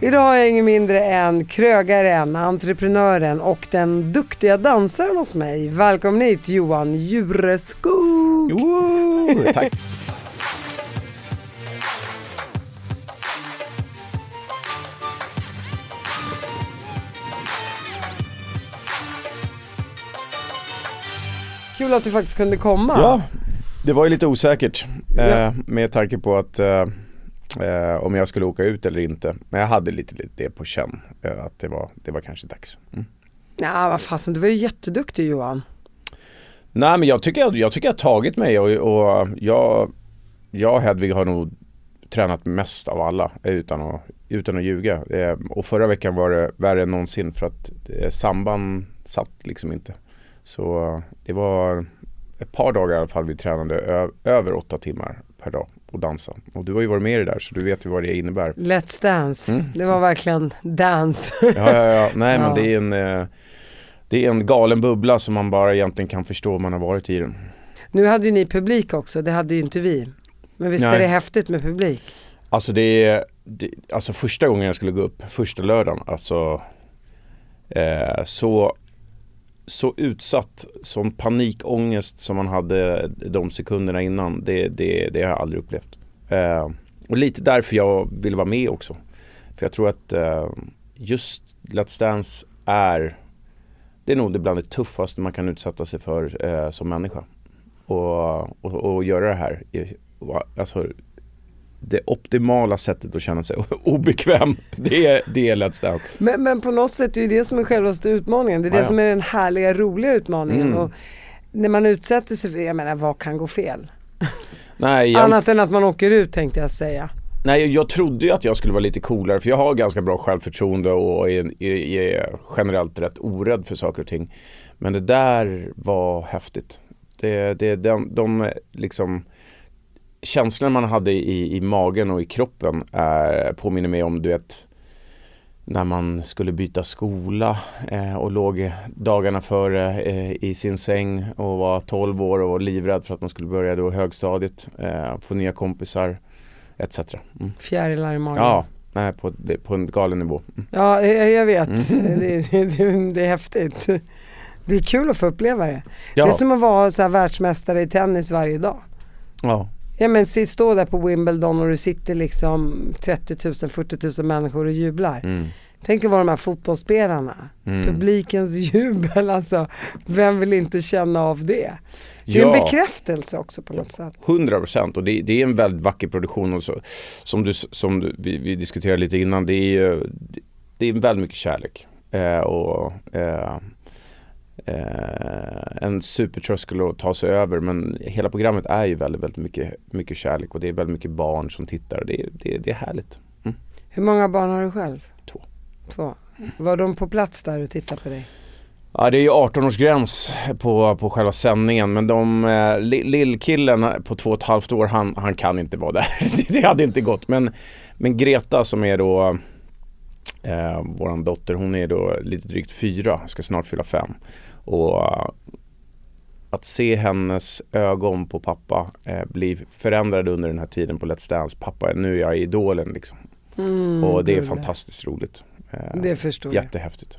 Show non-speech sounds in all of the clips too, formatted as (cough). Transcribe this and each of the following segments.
Idag har jag ingen mindre än krögaren, entreprenören och den duktiga dansaren hos mig. Välkommen hit Johan Jureskog! Jo, tack. Kul att du faktiskt kunde komma. Ja, det var ju lite osäkert Ja. eh, med tanke på att eh, eh, om jag skulle åka ut eller inte. Men jag hade lite, lite det på känn eh, att det var, det var kanske dags. Mm. Ja, vad fasen, du var ju jätteduktig Johan. Nej men jag tycker jag, jag tycker jag tagit mig och, och jag, jag och Hedvig har nog tränat mest av alla utan att, utan att ljuga. Eh, och förra veckan var det värre än någonsin för att eh, samband satt liksom inte. Så eh, det var ett par dagar i alla fall vi tränade över åtta timmar per dag och dansa. Och du har ju varit med i det där så du vet ju vad det innebär. Let's Dance, Mm. det var verkligen dance. Ja, ja, ja. Nej (laughs) men det är en eh, det är en galen bubbla som man bara egentligen kan förstå om man har varit i den. nu hade ju ni publik också, det hade ju inte vi. Men visst är Nej. det häftigt med publik? Alltså det är, det, alltså första gången jag skulle gå upp, första lördagen, alltså eh, så, så utsatt, sån panikångest som man hade de sekunderna innan, det, det, det har jag aldrig upplevt. Eh, och lite därför jag vill vara med också. För jag tror att eh, just Let's Dance är, det är nog det bland det tuffaste man kan utsätta sig för eh, som människa. Och, och, och göra det här, alltså det optimala sättet att känna sig (laughs) obekväm. Det är, det är Let's Dance. Men, men på något sätt är det det som är självaste utmaningen. Det är det Ja, ja. som är den härliga, roliga utmaningen. Mm. Och när man utsätter sig för, jag menar vad kan gå fel? Nej, jag, Annat än att man åker ut tänkte jag säga. nej, jag trodde ju att jag skulle vara lite coolare för jag har ganska bra självförtroende och är, är, är generellt rätt orädd för saker och ting. Men det där var häftigt. Det, det, de, de liksom känslorna man hade i, i magen och i kroppen är, påminner mig om du vet när man skulle byta skola eh, och låg dagarna före eh, i sin säng och var 12 år och var livrädd för att man skulle börja då högstadiet, eh, få nya kompisar etc. Mm. Fjärilar i magen. Ja, nej, på, det, på en galen nivå. Mm. Ja, jag, jag vet. Mm. Det, det, det är häftigt. Det är kul att få uppleva det. Ja, Det är som att vara så här världsmästare i tennis varje dag. ja, Ja men se, stå där på Wimbledon och du sitter liksom 30 000, 40 000 människor och jublar. mm. Tänk vara de här fotbollsspelarna. Mm. Publikens (laughs) jubel alltså. Vem vill inte känna av det? Det är en Ja. bekräftelse också på något sätt. 100 procent och det, det är en väldigt vacker produktion och så, som, du, som du, vi, vi diskuterade lite innan. Det är, det är väldigt mycket kärlek eh, och eh, eh, en supertröskel att ta sig över men hela programmet är ju väldigt, väldigt mycket, mycket kärlek och det är väldigt mycket barn som tittar det, är- det, det är härligt. Hur många barn har du själv? Två. Två. Var de på plats där och tittade på dig? Ja det är ju 18-årsgräns på, på själva sändningen men de, eh, li- lillkillen på två och ett halvt år han, han kan inte vara där. (laughs) det hade inte gått. Men, men Greta som är då eh, våran dotter, hon är då lite drygt fyra, ska snart fylla fem. Och eh, att se hennes ögon på pappa eh, bli förändrade under den här tiden på Let's Dance. Pappa, nu är jag idolen liksom. Mm, och det är gulle. fantastiskt roligt. Eh, Det förstår jag. jättehäftigt.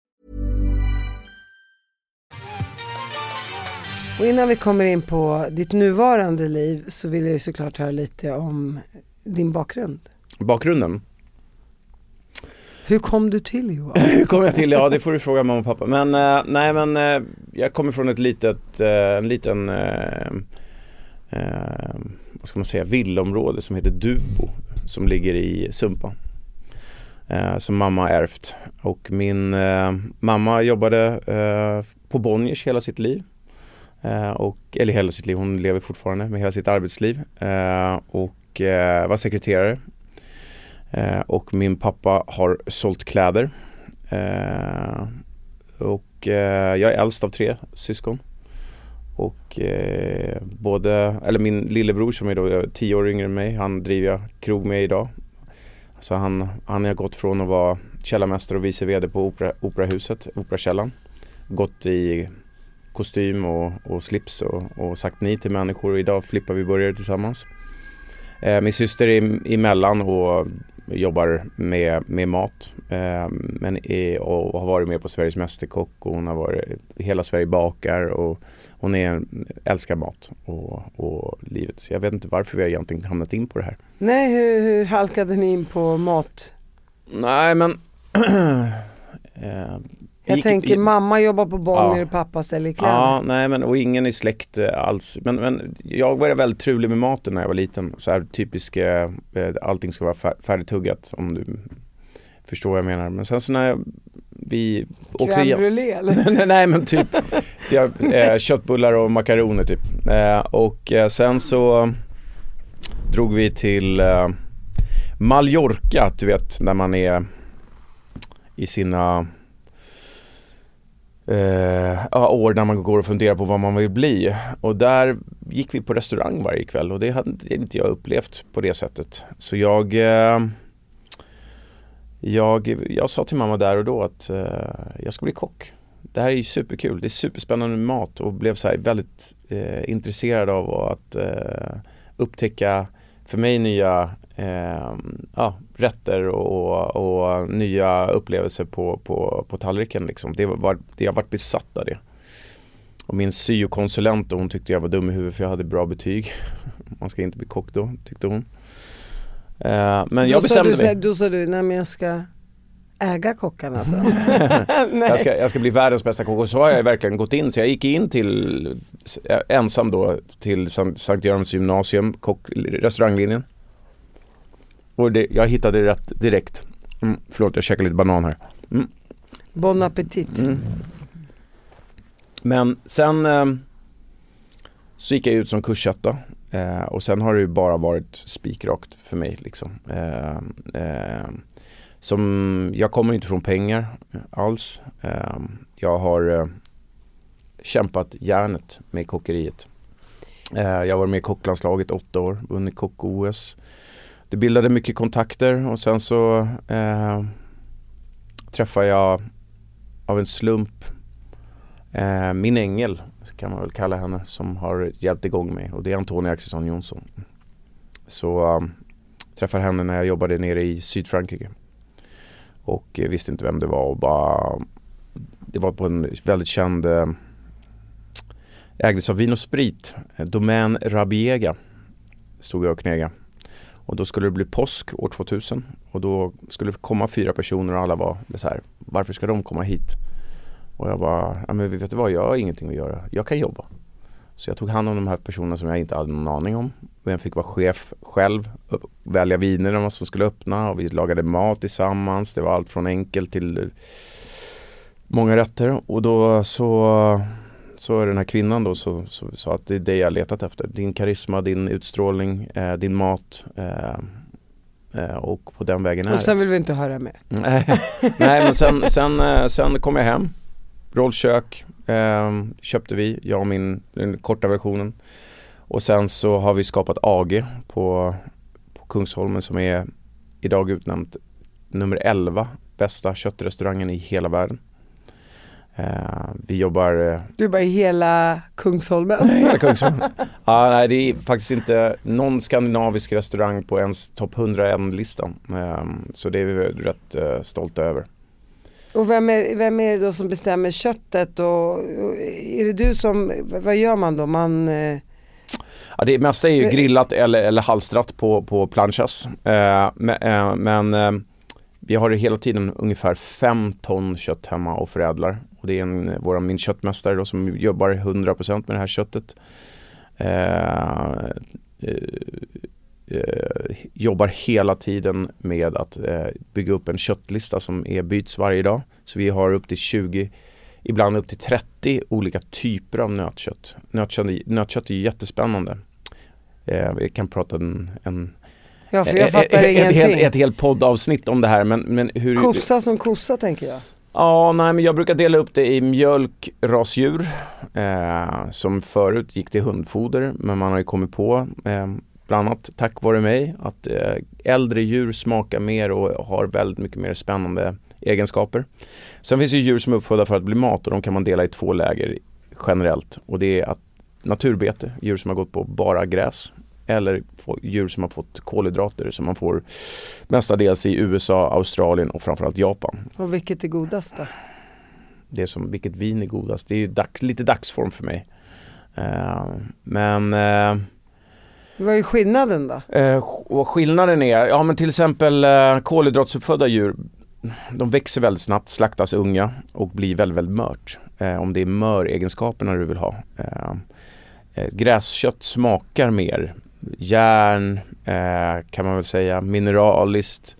Och innan vi kommer in på ditt nuvarande liv så vill jag ju såklart höra lite om din bakgrund. Bakgrunden? Hur kom du till Johan? (laughs) Hur kom jag till? Ja det får du fråga mamma och pappa. Men eh, nej men eh, jag kommer från ett litet, eh, en liten, eh, eh, vad ska man säga, villområde som heter Dubo. Som ligger i Sumpa. Eh, som mamma ärvt. Och min mamma jobbade på Bonniers hela sitt liv. Eh, och, eller hela sitt liv, hon lever fortfarande med hela sitt arbetsliv. Eh, och eh, var sekreterare. Eh, och min pappa har sålt kläder. Eh, och eh, jag är äldst av tre syskon. Och eh, både, eller min lillebror som är då eh, tio år yngre än mig, han driver jag krog med idag. Så han, han har gått från att vara källarmästare och vice vd på opera, Operahuset, Operakällaren. Gått i kostym och, och slips och, och, sagt nej till människor och idag flippar vi burgare tillsammans. Eh, min syster är emellan och jobbar med, med mat eh, men är, och har varit med på Sveriges Mästerkock och hon har varit Hela Sverige bakar och hon är, älskar mat och, och livet. Så jag vet inte varför vi har egentligen hamnat in på det här. Nej, hur, hur halkade ni in på mat? Nej men (clears throat) eh, jag gick, tänker mamma jobbar på Bonnier, ja, pappa säljer kläder. Ja, nej men och ingen i släkt eh, alls. Men, men jag var väldigt trulig med maten när jag var liten. Så här typisk, eh, allting ska vara färdigtuggat om du förstår vad jag menar. Men sen så när jag, vi åkte igen. brûlée (laughs) eller? nej men typ jag, eh, köttbullar och makaroner typ. Eh, och eh, sen så drog vi till eh, Mallorca, du vet när man är i sina eh, år när man går och funderar på vad man vill bli. Och där gick vi på restaurang varje kväll och det hade inte jag upplevt på det sättet. Så jag eh, jag, jag sa till mamma där och då att eh, jag ska bli kock. Det här är ju superkul, det är superspännande med mat och blev så väldigt eh, intresserad av att eh, upptäcka för mig nya eh, ja, rätter och, och, nya upplevelser på, på, på tallriken. Liksom. Det, var, det jag varit besatt av det. Och min syokonsulent hon tyckte jag var dum i huvudet för jag hade bra betyg. (laughs) Man ska inte bli kock då, tyckte hon. Eh, men då jag bestämde du, mig. Då sa du, nej men jag ska äga kockarna alltså. (laughs) jag, ska, jag ska bli världens bästa kock och så har jag verkligen gått in. Så jag gick in till, eh, ensam då, till Sankt Görans gymnasium, kock, restauranglinjen. Och det, jag hittade rätt direkt. Mm, förlåt, jag käkar lite banan här. Mm. Bon appetit. Mm. Men sen eh, så gick jag ut som kursetta eh, och sen har det ju bara varit spikrakt för mig liksom. Eh, eh som, jag kommer inte från pengar alls. Eh, jag har eh, kämpat järnet med kockeriet. jag varit med i kocklandslaget åtta år, vunnit kock-OS det bildade mycket kontakter och sen så eh, träffade jag av en slump eh, min ängel kan man väl kalla henne som har hjälpt igång mig. Och det är Antonia Axelsson Jonsson. Så eh, träffade henne när jag jobbade nere i Sydfrankrike. Och eh, visste inte vem det var och bara det var på en väldigt känd eh, ägdes av Vin och Sprit, eh, Domän Rabiega stod jag och knegade och då skulle det bli påsk år 2000 och då skulle det komma fyra personer och alla var så här, varför ska de komma hit? Och jag bara, ja men vet du vad, jag har ingenting att göra, jag kan jobba. Så jag tog hand om de här personerna som jag inte hade någon aning om. Vem fick vara chef själv, välja vinerna som skulle öppna och vi lagade mat tillsammans. Det var allt från enkelt till eh, många rätter och då så så är den här kvinnan då så sa att det är det jag letat efter. Din karisma, din utstrålning, eh, din mat. Eh, eh, och på den vägen är Och sen vill vi inte höra mer. (laughs) Nej men sen, sen, eh, sen kom jag hem. Rollkök eh, köpte vi, jag och min, den korta versionen. Och sen så har vi skapat AG på, på Kungsholmen som är idag utnämnt nummer 11 bästa köttrestaurangen i hela världen. Uh, vi jobbar... Uh, du bara i hela Kungsholmen? (laughs) hela Kungsholmen. ah, nej, det är faktiskt inte någon skandinavisk restaurang på ens topp 101-listan. Uh, så det är vi rätt uh, stolta över. Och vem är, vem är det då som bestämmer köttet och, och är det du som, vad gör man då? Man, eh, Ja, det mesta är ju grillat eller, eller halstrat på, på planchas. Eh, men eh, eh, vi har hela tiden ungefär fem ton kött hemma och förädlar. Och det är en, vår, min köttmästare då, som jobbar 100% med det här köttet. Eh, eh, jobbar hela tiden med att eh, bygga upp en köttlista som är byts varje dag. Så vi har upp till 20, ibland upp till 30 olika typer av nötkött. Nötkött, nötkött är jättespännande. Eh, vi kan prata en, en ja för jag ett, fattar ett, ingenting. ett, ett, ett helt poddavsnitt om det här men, men hur Kossa som kossa tänker jag. Ja, nej men jag brukar dela upp det i mjölkrasdjur eh, som förut gick till hundfoder men man har ju kommit på eh, bland annat tack vare mig att eh, äldre djur smakar mer och har väldigt mycket mer spännande egenskaper. Sen finns det djur som är uppfödda för att bli mat och de kan man dela i två läger generellt och det är att naturbete, djur som har gått på bara gräs eller djur som har fått kolhydrater som man får mestadels i USA, Australien och framförallt Japan. Och vilket är godast då? Det som vilket vin är godast. Det är dags, lite dagsform för mig. Uh, men uh, Vad är skillnaden då? uh, och skillnaden är, ja men till exempel uh, kolhydratsuppfödda djur de växer väldigt snabbt, slaktas unga och blir väldigt, väldigt mört. om det är möregenskaperna du vill ha. gräskött smakar mer järn eh, kan man väl säga, mineraliskt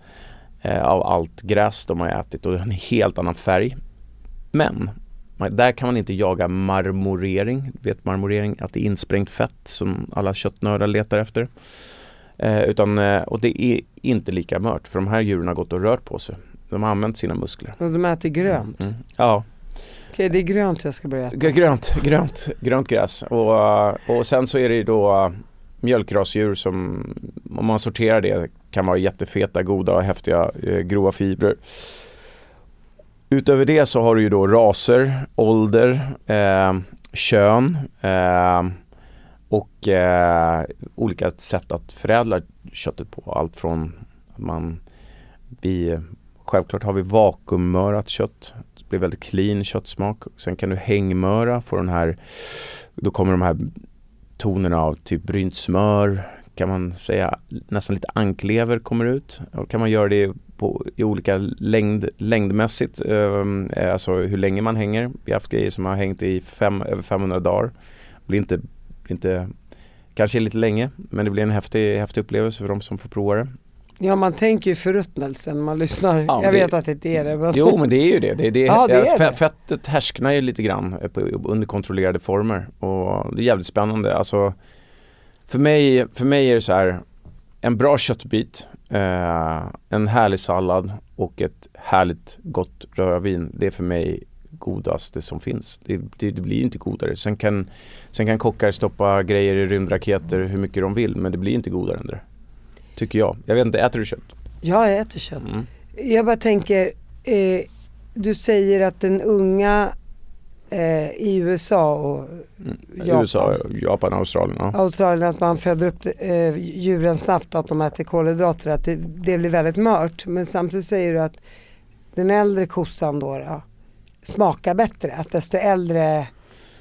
eh, av allt gräs de har ätit och en helt annan färg. Men där kan man inte jaga marmorering, vet marmorering, att det är insprängt fett som alla köttnördar letar efter. Eh, utan, eh, och det är inte lika mört för de här djuren har gått och rört på sig. De har använt sina muskler. Och de äter grönt? Mm. Ja. Okej, det är grönt jag ska börja äta. Grönt, grönt, grönt gräs. Och, och sen så är det ju då mjölkrasdjur som om man sorterar det kan vara jättefeta, goda och häftiga eh, grova fibrer. Utöver det så har du ju då raser, ålder, eh, kön eh, och eh, olika sätt att förädla köttet på. Allt från att man vi, självklart har vi vakuummörat kött. Det blir väldigt clean köttsmak. Sen kan du hängmöra, få den här, då kommer de här tonerna av typ brynt smör, kan man säga nästan lite anklever kommer ut. Och kan man göra det på, i olika längd, längdmässigt, ehm, eh, alltså hur länge man hänger. Vi har haft grejer som har hängt i fem, över 500 dagar. Blir inte, blir inte, kanske lite länge men det blir en häftig, häftig upplevelse för de som får prova det. Ja man tänker ju förruttnelse när man lyssnar. Ja, jag det, vet att det inte är det. Men... Jo men det är ju det. det, det, ja, det är. Fettet härsknar ju lite grann under kontrollerade former och det är jävligt spännande. Alltså, för, mig, för mig är det så här en bra köttbit, eh, en härlig sallad och ett härligt gott rödvin. Det är för mig godaste som finns. Det, det, det blir inte godare. Sen kan, sen kan kockar stoppa grejer i rymdraketer hur mycket de vill men det blir inte godare än det. Tycker jag. Jag vet inte, äter du kött? Ja, jag äter kött. Mm. Jag bara tänker, eh, du säger att den unga eh, i USA och mm. Japan, USA, Japan, Australien. Ja. Australien, att man föder upp eh, djuren snabbt och att de äter kolhydrater, att det, det, blir väldigt mört. Men samtidigt säger du att den äldre kossan då, då smakar bättre, att desto äldre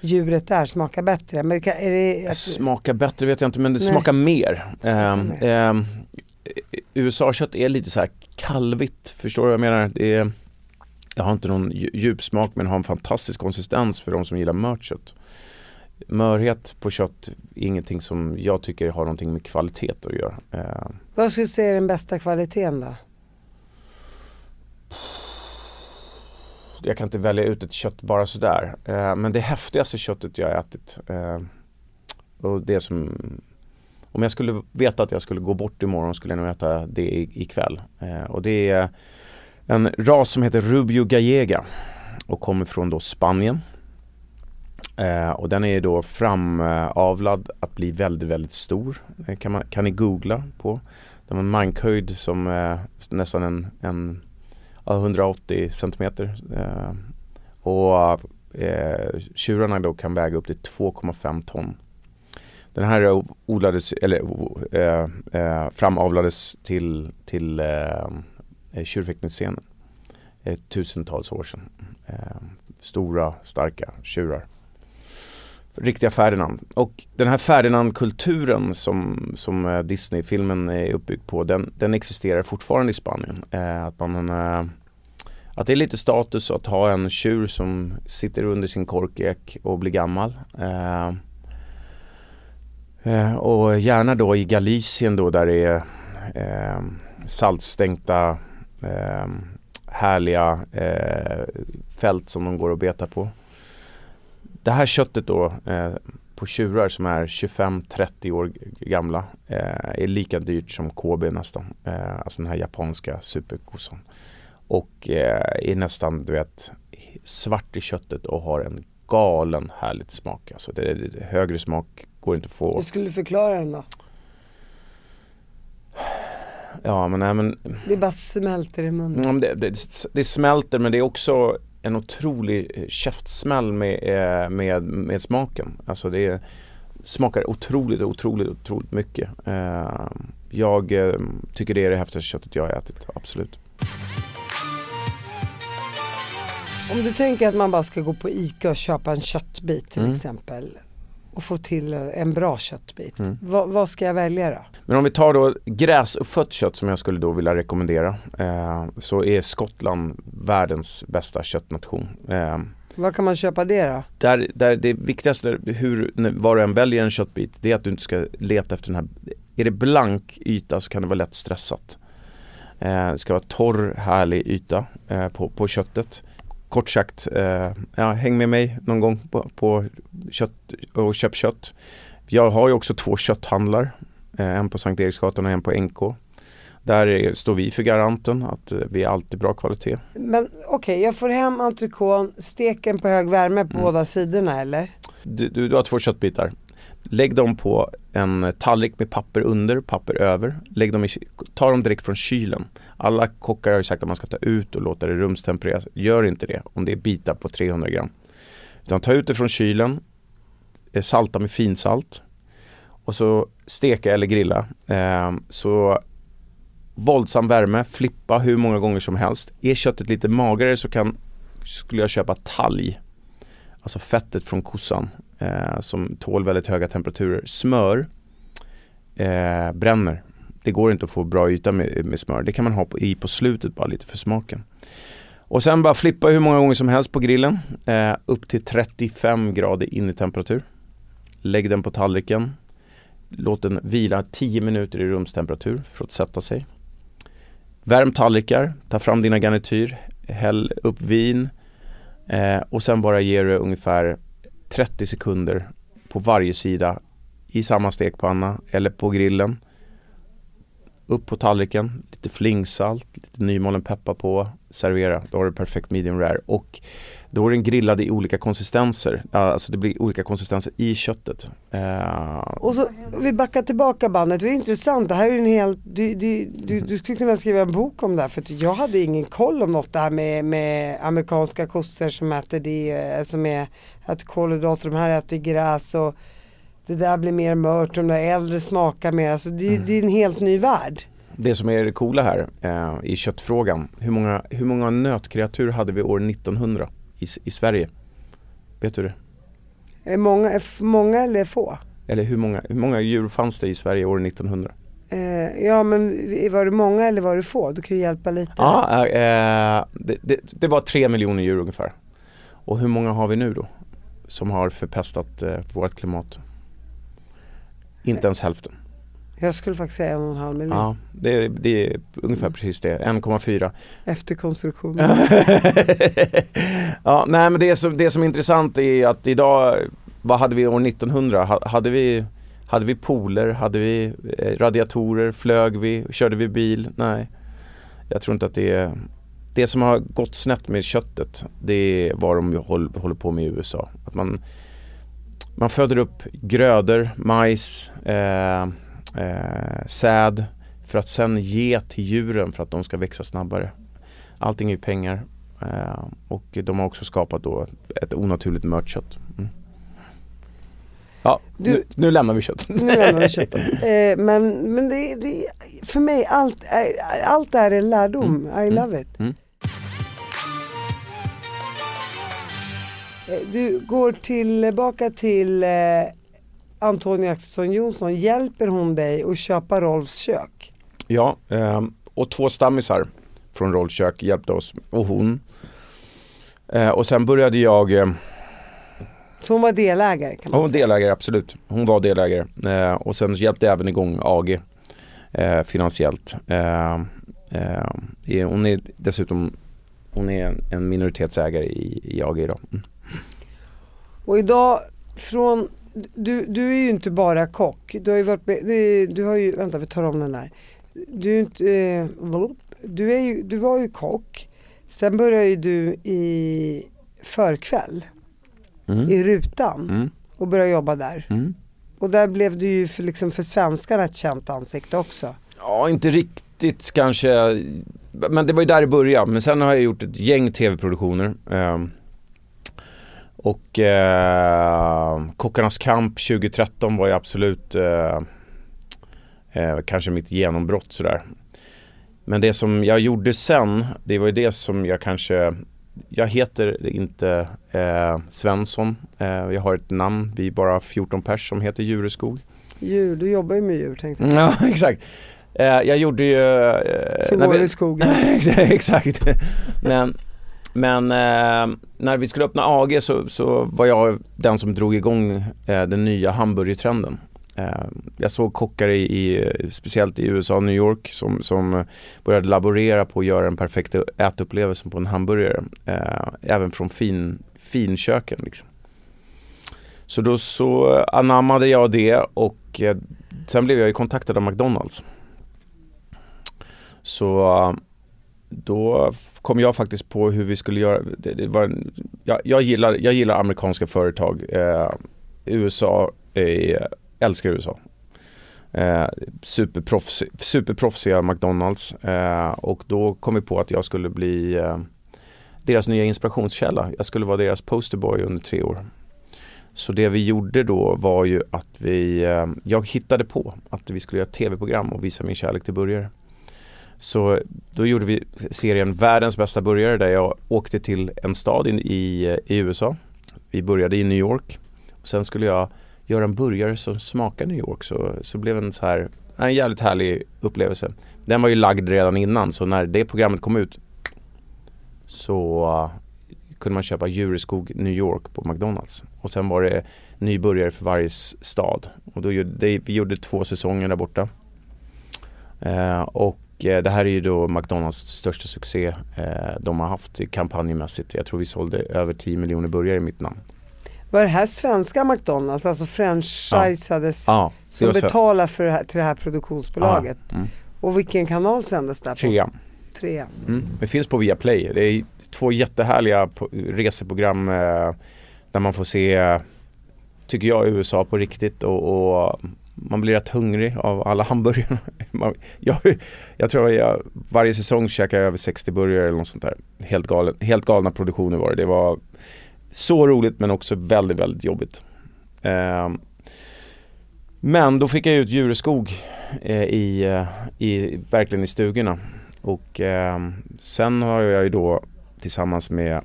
djuret där smakar bättre. Men är det att... Smakar bättre vet jag inte men det Nej. smakar mer. Smakar eh, mer. Eh, USA-kött är lite så här kalvigt, förstår du vad jag menar? Det, är, det har inte någon djup smak men har en fantastisk konsistens för de som gillar mört kött. Mörhet på kött är ingenting som jag tycker har någonting med kvalitet att göra. Eh. Vad skulle du säga är den bästa kvaliteten då? Jag kan inte välja ut ett kött bara sådär. Eh, men det häftigaste köttet jag har ätit eh, och det som om jag skulle veta att jag skulle gå bort imorgon skulle jag nog äta det ikväll. Eh, och det är en ras som heter Rubio Gallega och kommer från då Spanien. Eh, och den är då framavlad att bli väldigt, väldigt stor. Det kan, man, kan ni googla på. Den har en mankhöjd som eh, nästan en, en 180 centimeter. Eh, och eh, tjurarna då kan väga upp till 2,5 ton. Den här odlades, eller eh, eh, framavlades till, till eh, eh, tjurfäktningsscenen. eh, tusentals år sedan. Eh, stora, starka tjurar. Riktiga Ferdinand. Och den här Ferdinand-kulturen som, som eh, Disney-filmen är uppbyggd på, den, den existerar fortfarande i Spanien. Eh, att, man, eh, att det är lite status att ha en tjur som sitter under sin korkek och blir gammal. Eh, eh, och gärna då i Galicien då där det är eh, saltstänkta eh, härliga eh, fält som de går och betar på. Det här köttet då eh, på tjurar som är 25-30 år gamla eh, är lika dyrt som KB nästan. Eh, alltså den här japanska superkossan. Och eh, är nästan du vet svart i köttet och har en galen härligt smak. Alltså det, det, högre smak går inte att få. Hur skulle du förklara den då? Ja men nej men Det bara smälter i munnen. Ja, det, det, det smälter men det är också en otrolig eh, käftsmäll med, eh, med, med smaken. Alltså det smakar otroligt, otroligt, otroligt mycket. Eh, jag tycker det är det häftigaste köttet jag har ätit, absolut. Om du tänker att man bara ska gå på ICA och köpa en köttbit till mm. exempel och få till en bra köttbit. Mm. Va, vad ska jag välja då? Men om vi tar då gräsuppfött kött som jag skulle då vilja rekommendera eh, så är Skottland världens bästa köttnation. Eh, var kan man köpa det då? Där, där det viktigaste, hur, var du än väljer en köttbit, det är att du inte ska leta efter den här Är det blank yta så kan det vara lätt stressat. Eh, det ska vara torr, härlig yta eh, på, på köttet kort sagt, eh, ja, häng med mig någon gång på, på kött och köp kött. Jag har ju också två kötthandlar, eh, en på Sankt Eriksgatan och en på NK. Där är, står vi för garanten att eh, vi är alltid bra kvalitet. Men okej, okay, jag får hem entrecôten, steken på hög värme på mm. båda sidorna eller? Du, du, du har två köttbitar. Lägg dem på en tallrik med papper under, papper över. Lägg dem i, ta dem direkt från kylen. Alla kockar har ju sagt att man ska ta ut och låta det rumstempereras. Gör inte det om det är bitar på 300 gram. Utan ta ut det från kylen, eh, salta med finsalt och så steka eller grilla. Eh, så våldsam värme, flippa hur många gånger som helst. Är köttet lite magrare så kan, skulle jag köpa talg. Alltså fettet från kossan eh, som tål väldigt höga temperaturer. Smör eh, bränner. Det går inte att få bra yta med, med smör. Det kan man ha på, i på slutet bara lite för smaken. Och sen bara flippa hur många gånger som helst på grillen. Eh, upp till 35 grader in i temperatur. Lägg den på tallriken. Låt den vila 10 minuter i rumstemperatur för att sätta sig. Värm tallrikar, ta fram dina garnityr, häll upp vin eh, och sen bara ger du ungefär 30 sekunder på varje sida i samma stekpanna eller på grillen. Upp på tallriken, lite flingsalt, lite nymalen peppar på, servera. Då har du perfekt medium rare och då är den grillad i olika konsistenser. Alltså det blir olika konsistenser i köttet. Uh... Och så, vi backar tillbaka bandet, det är intressant. Det här är en hel, du, du, du, du, skulle kunna skriva en bok om det här för jag hade ingen koll om något där med, med amerikanska kossor som äter det, eh, som är, äter kolhydrater, de här äter gräs och det där blir mer mört, de där äldre smakar mer. Alltså det, mm. det är en helt ny värld. Det som är det coola här eh, i köttfrågan, hur många, hur många nötkreatur hade vi år 1900? i, i Sverige? Vet du det? Många, många eller få? Eller hur många, hur många djur fanns det i Sverige år 1900? Eh, ja men var det många eller var det få? Du kan ju hjälpa lite. Ja, eh, det, det, det, var tre miljoner djur ungefär. Och hur många har vi nu då? Som har förpestat eh, vårt klimat? Inte ens hälften. Jag skulle faktiskt säga en och en halv miljon. Ja, det, det är ungefär precis det. 1,4. Efter konstruktion. (laughs) ja, nej men det som, det som är intressant är att idag, vad hade vi år 1900? Hade vi, hade vi pooler? Hade vi eh, radiatorer? Flög vi? Körde vi bil? Nej. Jag tror inte att det är det som har gått snett med köttet det är vad de håller på med i USA. Att man, man föder upp grödor, majs, eh, eh, säd för att sen ge till djuren för att de ska växa snabbare. Allting är pengar eh, och de har också skapat då ett onaturligt mört kött. Mm. Ja, du, nu, nu, lämnar vi kött. Nu lämnar vi kött. (laughs) Eh, men men det, det, för mig allt, allt är en lärdom. Mm. I love it. Mm. Du går tillbaka till eh, Antonija Axelsson Jonsson. Hjälper hon dig att köpa Rolfs kök? Ja, ehm, och två stammisar från Rollkök hjälpte oss och hon. Eh, och sen började jag, eh, Så hon var delägare kan man hon var säga. delägare absolut, hon var delägare. Eh, och sen hjälpte jag även igång AG eh, finansiellt. Eh, eh, hon är dessutom hon är en- en minoritetsägare i, i AG idag. Mm. Och idag från, du, du är ju inte bara kock. Du har ju varit du, du har ju, vänta vi tar om den här. Du, är inte, eh, du, är ju, du var ju kock. Sen började ju du i förkväll Mm. i rutan Mm. och började jobba där. Mm. Och där blev du ju för, liksom för svenskarna ett känt ansikte också. Ja, inte riktigt kanske. Men det var ju där det började. Men sen har jag gjort ett gäng tv-produktioner. Och eh, Kockarnas kamp 2013 var ju absolut eh, eh, kanske mitt genombrott sådär. Men det som jag gjorde sen, det var ju det som jag kanske jag heter inte eh, Svensson. Eh, jag har ett namn. Vi är bara 14 pers som heter Djureskog. Djur, du jobbar ju med djur tänkte jag. Ja, (laughs) exakt. Eh, jag gjorde ju... Eh, går vi- i skogen. (laughs) exakt. Men, men eh, när vi skulle öppna AG så, så var jag den som drog igång eh, den nya hamburgertrenden. Eh, jag såg kockar i, i, speciellt i USA och New York som, som började laborera på att göra den perfekta ätupplevelsen på en hamburgare. Eh, även från fin, finköken liksom. Så då så anammade jag det och eh, sen blev jag ju kontaktad av McDonalds. Så då kom jag faktiskt på hur vi skulle göra. Det, det var en, jag, jag, gillar, jag gillar amerikanska företag. Eh, USA, är, älskar USA. Eh, superproffs, superproffsiga McDonalds. Eh, och då kom vi på att jag skulle bli eh, deras nya inspirationskälla. Jag skulle vara deras posterboy under tre år. Så det vi gjorde då var ju att vi, eh, jag hittade på att vi skulle göra ett tv-program och visa min kärlek till burgare. Så då gjorde vi serien Världens bästa burgare där jag åkte till en stad i, eh, i USA. Vi började i New York. Och sen skulle jag göra en burgare som smakar New York så, så blev en så här, en jävligt härlig upplevelse. Den var ju lagd redan innan så när det programmet kom ut så eh, kunde man köpa Djureskog New York på McDonalds. Och sen var det ny burgare för varje stad. Och då gjorde, det, vi gjorde två säsonger där borta. Eh, och det här är ju då McDonalds största succé eh, de har haft kampanjmässigt. Jag tror vi sålde över 10 miljoner burgare i mitt namn. Var det här svenska McDonalds, alltså franchisades Ja, det som betalar för det här, till det här produktionsbolaget? Ja, mm. Och vilken kanal sändes där på? Trean. Trean. Mm. Det finns på Viaplay. Det är två jättehärliga reseprogram eh, där man får se, eh, tycker jag, USA på riktigt och, och man blir rätt hungrig av alla hamburgarna. (laughs) Jag, jag tror jag, varje säsong käkar jag över 60 burgare eller något sånt där. Helt, galen, helt galna produktioner var det. Det var så roligt men också väldigt, väldigt jobbigt. Eh, men då fick jag ut Djureskog eh, i, eh, i, verkligen i stugorna. Och eh, sen har jag ju då tillsammans med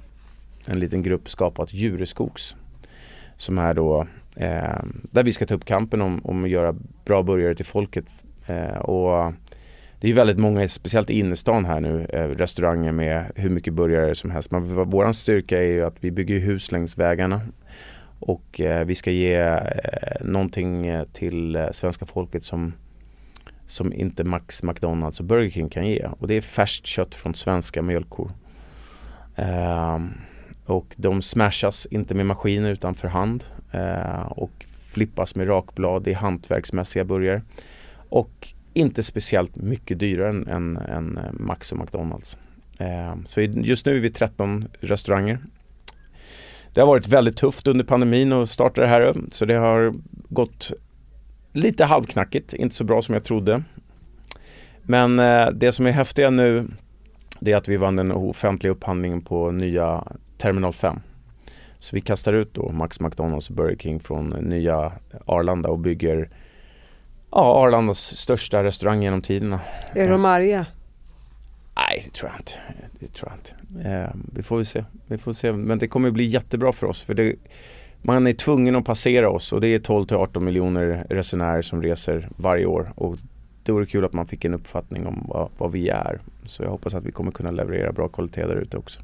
en liten grupp skapat Djureskogs. Som är då eh, där vi ska ta upp kampen om, om att göra bra burgare till folket. Eh, och det är ju väldigt många, speciellt i innerstan här nu, eh, restauranger med hur mycket burgare som helst. Men vår våran styrka är ju att vi bygger hus längs vägarna. Och eh, vi ska ge eh, någonting eh, till eh, svenska folket som som inte Max, McDonalds och Burger King kan ge. Och det är färskt kött från svenska mjölkkor. Ehm, och de smashas inte med maskiner utan för hand. Eh, och flippas med rakblad. i hantverksmässiga burgare. Och inte speciellt mycket dyrare än, än, än eh, Max och McDonalds. Eh, så just nu är vi 13 restauranger. Det har varit väldigt tufft under pandemin att starta det här. Så det har gått lite halvknackigt, inte så bra som jag trodde. Men eh, det som är häftiga nu det är att vi vann den offentliga upphandlingen på nya Terminal 5. Så vi kastar ut då Max McDonalds och Burger King från nya Arlanda och bygger ja, Arlandas största restaurang genom tiderna. Är de arga? Nej, det tror jag inte. Det tror jag inte. Eh, vi får väl se. Vi får se. Men det kommer bli jättebra för oss. För det, man är tvungen att passera oss och det är 12 till 18 miljoner resenärer som reser varje år. Och det vore kul att man fick en uppfattning om vad, vad vi är. Så jag hoppas att vi kommer kunna leverera bra kvalitet där ute också.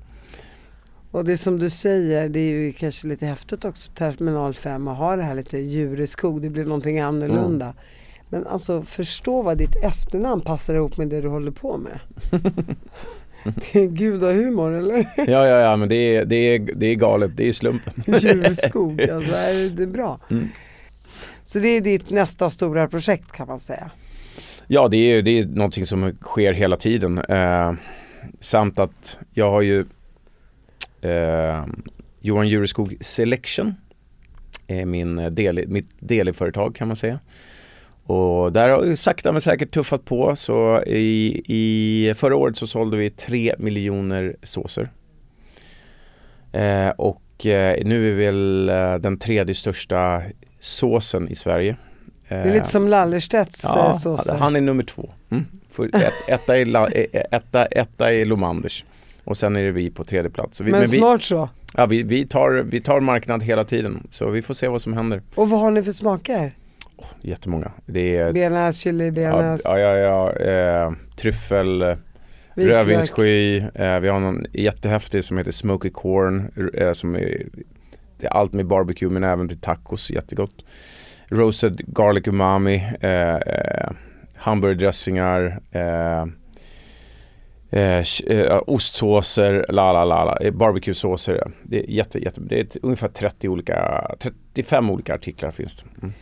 Och det som du säger, det är ju kanske lite häftigt också Terminal 5 att ha det här lite djur i skog. Det blir någonting annorlunda. Mm. Men alltså förstå vad ditt efternamn passar ihop med det du håller på med. (laughs) det är gudahumor eller? ja, ja, ja men det är, det är, det är galet, det är slumpen. Djurskog, (laughs) alltså det är bra. Mm. Så det är ditt nästa stora projekt kan man säga? Ja, det är, det är någonting som sker hela tiden. Eh, samt att jag har ju eh, Johan Jureskog Selection är min del, mitt deliföretag kan man säga. Och där har vi sakta men säkert tuffat på så i, i förra året så sålde vi 3 miljoner såser. Eh, och eh, nu är vi väl eh, den tredje största såsen i Sverige. Det är lite som Lallerstedts ja, eh, såser. han är nummer två. Mm. Ett, etta, är La, eh, etta, etta är Lomanders och sen är det vi på tredje plats. Vi, men, men vi, snart så? Ja, vi, vi, tar, vi tar marknad hela tiden så vi får se vad som händer. Och vad har ni för smaker? Oh, jättemånga. Det är bearnaise, chili, bearnaise. Ja, ja, ja, eh, tryffel, eh, rödvinssky. Eh, vi har någon jättehäftig som heter Smoky Corn. Eh, som är, det är allt med barbecue men även till tacos, jättegott. Roasted garlic umami. Eh, eh hamburgerdressingar. Eh, Eh, ostsåser, la la la, la eh, barbecue-såser. Det är jätte, jätte, det är ungefär 30 olika, 35 olika artiklar finns det. Mm.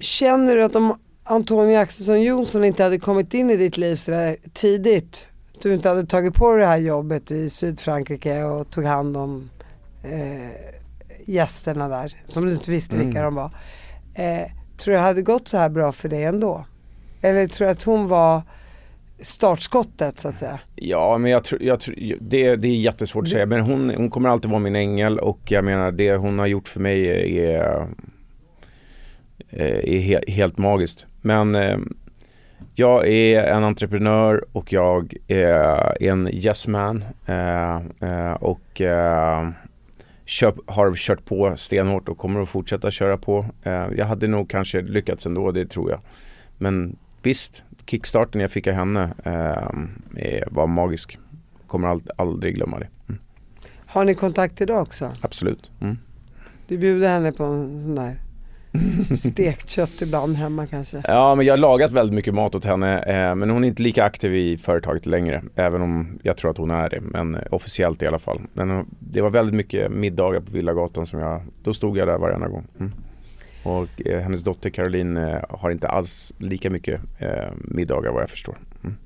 Känner du att om Antonija Axelsson Jonsson inte hade kommit in i ditt liv sådär tidigt, du inte hade tagit på dig det här jobbet i Sydfrankrike och tog hand om eh, gästerna där, som du inte visste vilka mm. de var. Eh, tror du det hade gått så här bra för dig ändå? Eller tror du att hon var startskottet så att säga? Ja, men jag tror, jag tror det, det är jättesvårt att säga. Men hon, hon kommer alltid vara min ängel och jag menar det hon har gjort för mig är, eh, är he, helt magiskt. Men eh, jag är en entreprenör och jag är en yes man. Eh, eh, och eh, har kört på stenhårt och kommer att fortsätta köra på. Eh, jag hade nog kanske lyckats ändå, det tror jag. Men visst, kickstarten jag fick av henne eh, var magisk. Kommer ald aldrig glömma det. Mm. Har ni kontakt idag också? Absolut. Mm. Du bjuder henne på en sån där (laughs) stekt kött ibland hemma kanske? Ja men jag har lagat väldigt mycket mat åt henne eh, men hon är inte lika aktiv i företaget längre även om jag tror att hon är det men eh, officiellt i alla fall. Men eh, det var väldigt mycket middagar på Villagatan som jag, då stod jag där varenda gång. Mm. Och eh, hennes dotter Caroline eh, har inte alls lika mycket eh, middagar vad jag förstår. Mm.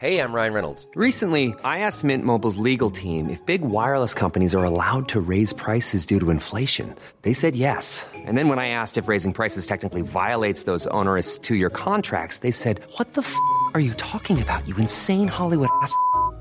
Hej, jag Ryan Reynolds. Recently, I asked Mint Mobiles legal team if big wireless companies are allowed to raise prices due to inflation. They said yes. And then when I asked if raising prices technically violates those onerous two-year contracts, they said, what the f*** are you talking about, you insane Hollywood ass?"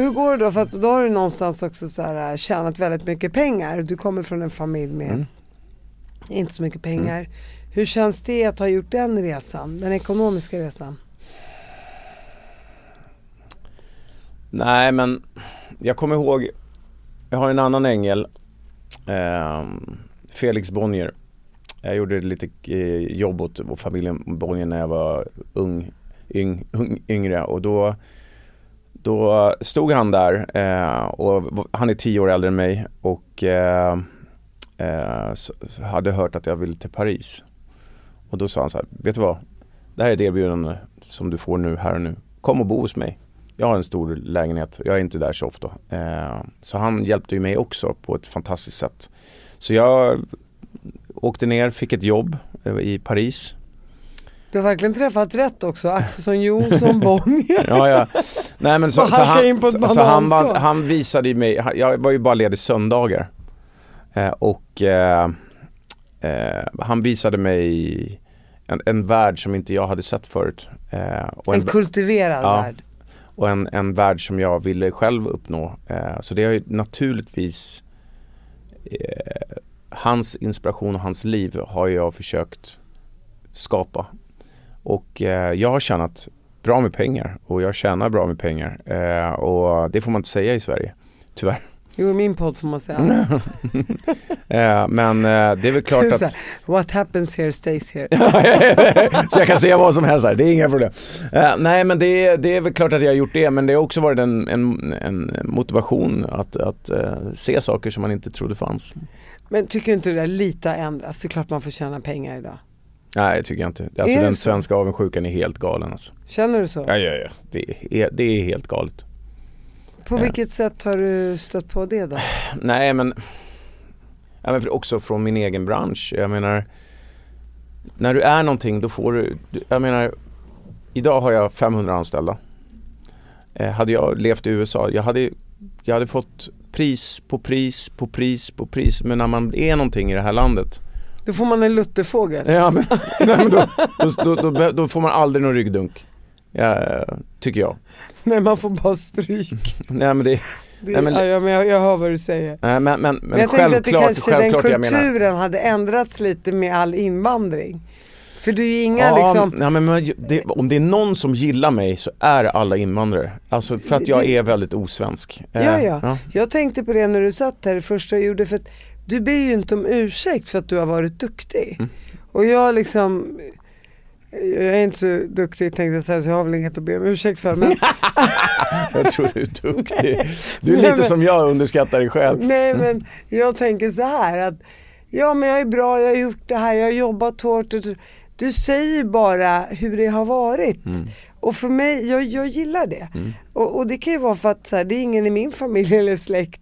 Hur går det då? För att då har du någonstans också så här, äh, tjänat väldigt mycket pengar. Du kommer från en familj med mm. inte så mycket pengar. Mm. Hur känns det att ha gjort den resan? Den ekonomiska resan? Nej men jag kommer ihåg, jag har en annan ängel eh, Felix Bonnier. Jag gjorde lite eh, jobb åt familjen Bonnier när jag var ung, yng, yngre och då då stod han där eh, och han är tio år äldre än mig och eh, eh, så- hade hört att jag ville till Paris. Och då sa han så här, vet du vad? Det här är det erbjudande som du får nu, här och nu. Kom och bo hos mig. Jag har en stor lägenhet, jag är inte där så ofta. Eh, så han hjälpte ju mig också på ett fantastiskt sätt. Så jag åkte ner, fick ett jobb eh, i Paris. Du har verkligen träffat rätt också. Axelsson Jonsson, (laughs) Bonnier. Ja, ja. Nej, men så, så, han, så, så han, var- han visade mig, jag var ju bara ledig söndagar. Eh, och eh, eh, han visade mig en, en värld som inte jag hade sett förut. Eh, och En kultiverad Ja. värld. och en, en värld som jag ville själv uppnå. Eh, så det har ju naturligtvis eh, Hans inspiration och hans liv har jag försökt skapa. Och eh, jag har tjänat bra med pengar och jag tjänar bra med pengar. Eh, och det får man inte säga i Sverige, tyvärr. Jo, i min podd får man säga. (laughs) eh, men eh, det är väl klart att What happens here stays here. (laughs) så jag kan säga vad som helst här, det är inga problem. Eh, nej men det är, det är väl klart att jag har gjort det men det har också varit en, en, en motivation att, att eh, se saker som man inte trodde fanns. Men tycker du inte det där lite har ändrats? Det är klart man får tjäna pengar idag. Nej det tycker jag inte. Alltså Är den svenska avundsjukan är helt galen alltså. Känner du så? Ja, ja, ja. Det, är, det är helt galet. På Ja. vilket sätt har du stött på det då? (sighs) Nej men, ja, men också från min egen bransch. Jag menar, när du är någonting då får du, du- jag menar, idag har jag 500 anställda. Eh, hade jag levt i USA, jag hade, jag hade fått pris på pris på pris på pris. Men när man är någonting i det här landet, Då får man en lutterfågel. ja, men, (laughs) nej, men då, då, då, då, får man aldrig någon ryggdunk. Ja, tycker jag. Nej man får bara stryk. (laughs) Nej men det, Det, Nej, men- ja, ja, men jag, jag hör vad du säger. nej, men, men, men, jag tänkte att det kanske den kulturen hade ändrats lite med all invandring. För du är ju inga Ja, liksom, nej, men, det, om det är någon som gillar mig så är det alla invandrare. Alltså för att jag är väldigt osvensk. Eh, Ja, ja. Jag tänkte på det när du satt här det första jag gjorde för att du ber ju inte om ursäkt för att du har varit duktig. Mm. Och jag liksom, jag är inte så duktig tänkte jag säga så jag har väl inget att be om ursäkt för. Men, (laughs) Jag tror du är duktig. (laughs) Du är Nej, lite men- som jag underskattar dig själv. nej men jag tänker så här att ja men jag är bra, jag har gjort det här, jag har jobbat hårt. och- Du säger bara hur det har varit. Mm. Och för mig, jag, jag gillar det. Och, och det kan ju vara för att så här, det är ingen i min familj eller släkt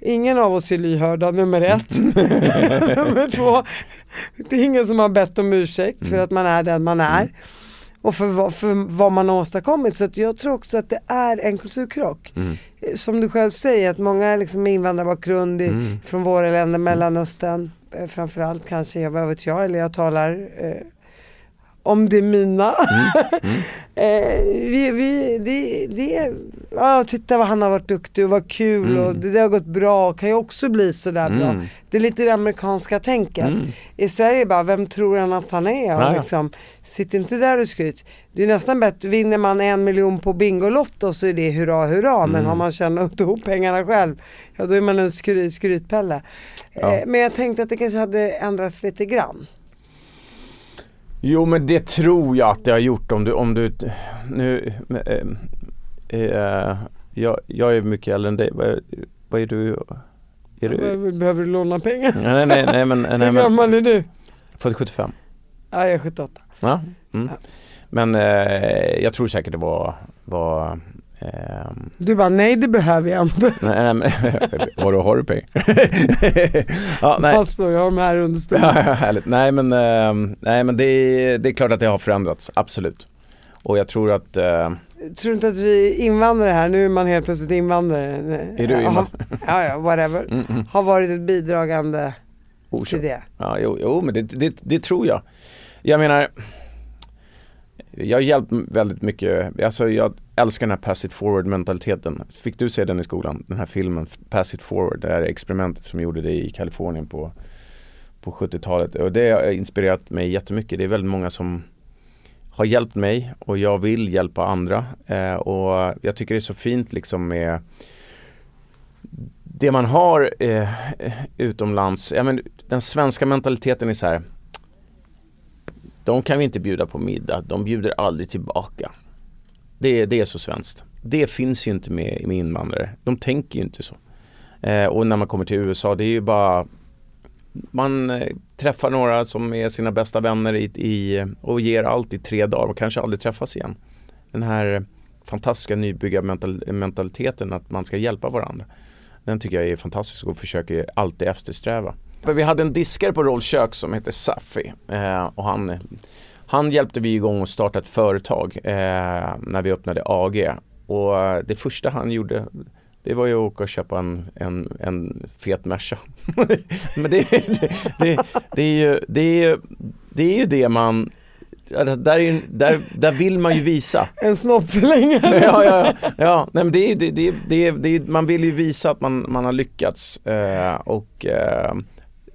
Ingen av oss är lyhörda, nummer ett. (laughs) nummer två, det är ingen som har bett om ursäkt för att man är den man är. Och för, vad- för vad man har åstadkommit. Så jag tror också att det är en kulturkrock. Eh, Som du själv säger, att många liksom med invandrarbakgrund i, från våra länder, Mellanöstern eh, framförallt kanske, vad vet jag, eller jag talar eh, om det mina. (laughs) eh, vi, vi, det, det, ja, titta vad han har varit duktig och vad kul och det, det har gått bra, kan ju också bli sådär bra. Mm. Det är lite det amerikanska tänket. Mm. I Sverige bara, vem tror han att han är? Och liksom, sitt inte där och skryt. Det är nästan bättre, vinner man en miljon på Bingolotto så är det hurra hurra. Men Mm. har man tjänat (laughs) ihop pengarna själv, ja då är man en skry, skrytpelle. Ja. Eh, men jag tänkte att det kanske hade ändrats lite grann. Jo men det tror jag att det har gjort om du, om du nu, eh, jag, jag är mycket äldre än dig, vad vad är du? Är du? Behöver du låna pengar? Nej nej nej men, (laughs) nej, Hur gammal är du? född 75. Ja, jag är 78. Ja. Mm. Men eh, jag tror säkert det var, var ehm, Du bara, nej det behöver jag inte. (laughs) Nej, nej men (laughs) vadå, har du pengar? ja, nej. Alltså jag har de här under stolen. Ja, ja, härligt. Nej men, ehm, nej, men det, är, det är klart att det har förändrats, absolut. Och jag tror att, eh, Tror inte att vi invandrare här, nu är man helt plötsligt invandrare. Är du invandrare? (laughs) Ja, ja, whatever. mm, mm, Har varit ett bidragande orsak. till det. Ja, jo, jo men det, det, det tror jag. Jag menar, jag har hjälpt väldigt mycket, alltså jag älskar den här pass it forward mentaliteten. Fick du se den i skolan? Den här filmen, pass it forward, det här experimentet som gjorde det i Kalifornien på, på 70-talet. Och det har inspirerat mig jättemycket. Det är väldigt många som har hjälpt mig och jag vill hjälpa andra. Eh, och jag tycker det är så fint liksom med det man har eh, utomlands, ja, men den svenska mentaliteten är så här. De kan vi inte bjuda på middag, de bjuder aldrig tillbaka. Det, det är så svenskt. Det finns ju inte med, med invandrare. De tänker ju inte så. Eh, och när man kommer till USA, det är ju bara man eh, träffar några som är sina bästa vänner i, i, och ger allt i tre dagar och kanske aldrig träffas igen. Den här fantastiska nybyggarmentaliteten att man ska hjälpa varandra. Den tycker jag är fantastisk och försöker alltid eftersträva. Vi hade en diskare på Rolls kök som heter Safi eh, och han, han hjälpte vi igång att starta ett företag eh, när vi öppnade AG. Och det första han gjorde det var ju att åka och köpa en, en, en fet Merca. (laughs) Men det, det, det, det, är ju, det, är ju, det är ju det man där, är, där, där vill man ju visa. En snoppförlängare. ja, ja, ja. Nej, men det är, det, det, det, det, man vill ju visa att man, man har lyckats. Eh, och eh,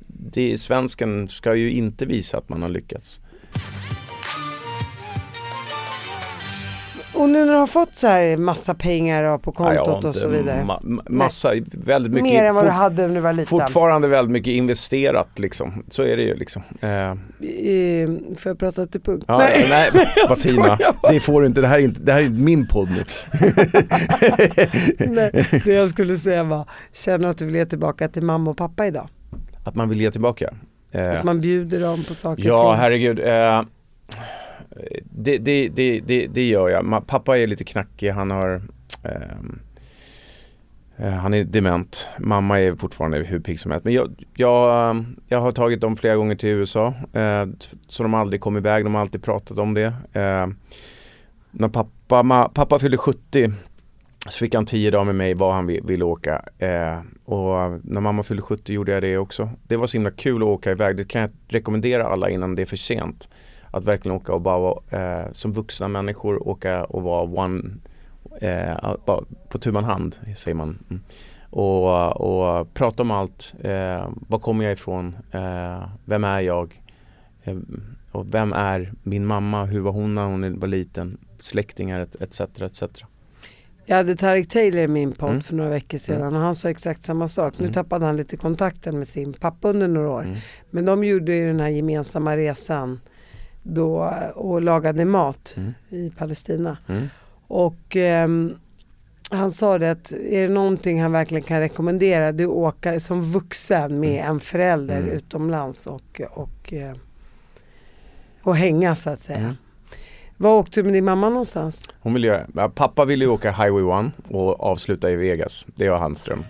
det, svensken ska ju inte visa att man har lyckats. Och nu när du har fått så här massa pengar på kontot ja, och så vidare. Ma massa, väldigt mycket. Mer än vad du hade när du var liten. Fortfarande väldigt mycket investerat liksom. Så är det ju liksom. Eh. I, får jag prata till punkt? Ja, nej, nej Martina, (laughs) det får du inte. Det här är, inte, det här är min podd nu. (laughs) nej, det jag skulle säga var, känner att du vill ge tillbaka till mamma och pappa idag? Att man vill ge tillbaka? Eh. Att man bjuder dem på saker Ja, herregud. Eh det, det, det, det, det gör jag. Pappa är lite knackig, han har ehm, eh, han är dement. Mamma är fortfarande hur pigg som helst. Men jag, jag, jag har tagit dem flera gånger till USA. Eh, så de har aldrig kommit iväg. De har alltid pratat om det. Eh, när pappa, ma, pappa fyllde 70 så fick han tio dagar med mig var han ville åka. Eh, och när mamma fyllde 70 gjorde jag det också. Det var så himla kul att åka iväg. Det kan jag rekommendera alla innan det är för sent. Att verkligen åka och bara eh, som vuxna människor åka och vara one, eh, bara på tu man hand säger man. Mm. Och, och prata om allt. Eh, var kommer jag ifrån? Eh, vem är jag? Eh, och vem är min mamma? Hur var hon när hon var liten? Släktingar etc. etc. Jag hade Tarik Taylor i min podd mm. för några veckor sedan mm. och han sa exakt samma sak. Nu mm. tappade han lite kontakten med sin pappa under några år. Mm. Men de gjorde ju den här gemensamma resan då och lagade mat mm. i Palestina. Mm. Och eh, han sa det att är det någonting han verkligen kan rekommendera det är att åka som vuxen med mm. en förälder mm. utomlands och, och, eh, och hänga så att säga. Mm. Var åkte du med din mamma någonstans? Hon ville, pappa ville ju åka Highway 1 och avsluta i Vegas. Det var hans dröm.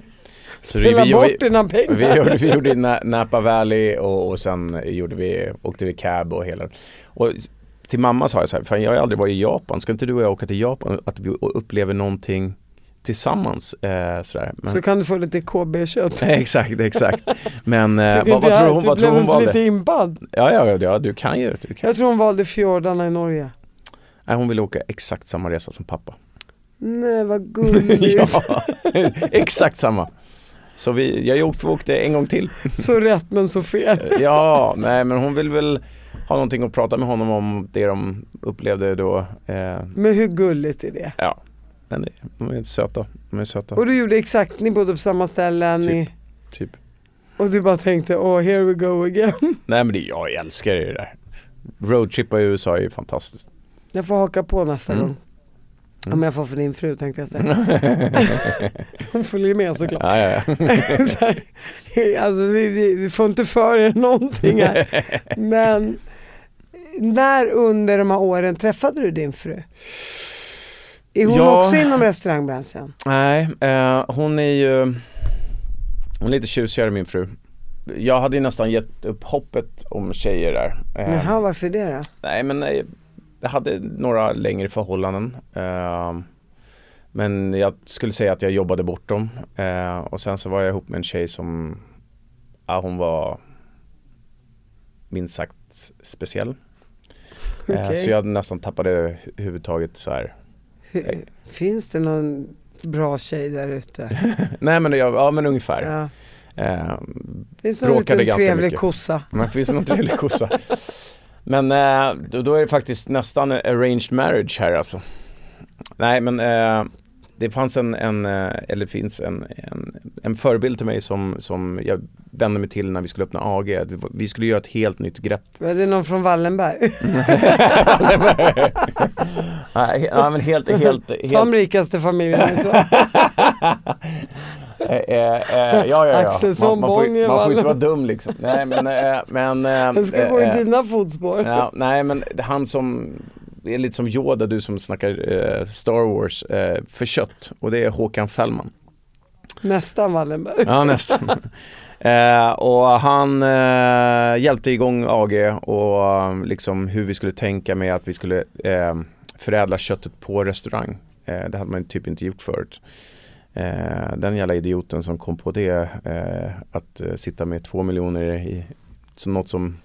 Så Spela vi, bort vi, dina pengar. Vi gjorde, vi gjorde Napa Valley och, och sen gjorde vi, åkte vi cab och hela. Och till mamma sa jag så här, fan jag har aldrig varit i Japan, ska inte du och jag åka till Japan? Att vi upplever någonting tillsammans. Eh, sådär. Men... Så kan du få lite KB-kött. (laughs) exakt, exakt. Men eh, vad, vad, tror hon, vad tror hon valde? lite inbad. Ja, ja, ja, du kan ju. Du kan. Jag tror hon valde fjordarna i Norge. Nej, hon ville åka exakt samma resa som pappa. Nej, vad (laughs) gulligt. ja, exakt samma. Så vi, jag åkte, åkte en gång till. Så rätt men så fel. ja, nej men hon vill väl ha någonting att prata med honom om det de upplevde då. Eh. Men hur gulligt är det? Ja, men de är söta. De är söta. Och du gjorde exakt, ni bodde på samma ställen? Typ. Ni... typ. Och du bara tänkte, oh here we go again. (laughs) Nej men det, jag älskar det där. Roadtrippa i USA är ju fantastiskt. Jag får haka på nästa mm. gång. Mm. Om jag får för din fru tänkte jag säga. (laughs) Hon följer med såklart. Ja, ja, ja. (laughs) alltså vi, vi, vi, får inte för er någonting här. Men när under de här åren träffade du din fru? Är hon ja, också inom restaurangbranschen? Nej, eh, hon är ju Hon är lite tjusigare min fru Jag hade ju nästan gett upp hoppet om tjejer där eh, Jaha, varför det då? Nej men nej, jag hade några längre förhållanden. Eh, men jag skulle säga att jag jobbade bort dem. Eh, och sen så var jag ihop med en tjej som, ja hon var minst sagt speciell. Okay. Eh, så jag nästan tappade huvudtaget så här. Finns det någon bra tjej där ute? (laughs) Nej men, jag, ja, men ungefär. Ja. Eh, finns det någon liten trevlig mycket. kossa? (laughs) Men finns det någon trevlig kossa? (laughs) Men eh, då, då, är det faktiskt nästan arranged marriage här alltså. Nej men eh, det fanns en, en, eh, eller finns en, en, en förebild till mig som, som jag vände mig till när vi skulle öppna AG. Var- Vi skulle göra ett helt nytt grepp. Är det någon från Wallenberg? (laughs) Nej, ja, men helt, helt, helt De rikaste familjerna (laughs) så. Eh, eh, eh, ja, ja, ja. Man, man, får, ju- man får inte vara Wallenberg. dum liksom. Nej men, eh, men eh, (laughs) Den ska gå eh, i dina fotspår. Ja, nej men han som är lite som Yoda, du som snackar eh, Star Wars, eh, för kött. Och det är Håkan Fällman. Nästan Wallenberg. Ja, nästan. (laughs) eh, och han eh, hjälpte igång AG och liksom hur vi skulle tänka med att vi skulle eh, förädla köttet på restaurang. Eh, det hade man typ inte gjort förut. Eh, den jävla idioten som kom på det, eh, att eh, sitta med två miljoner i så något som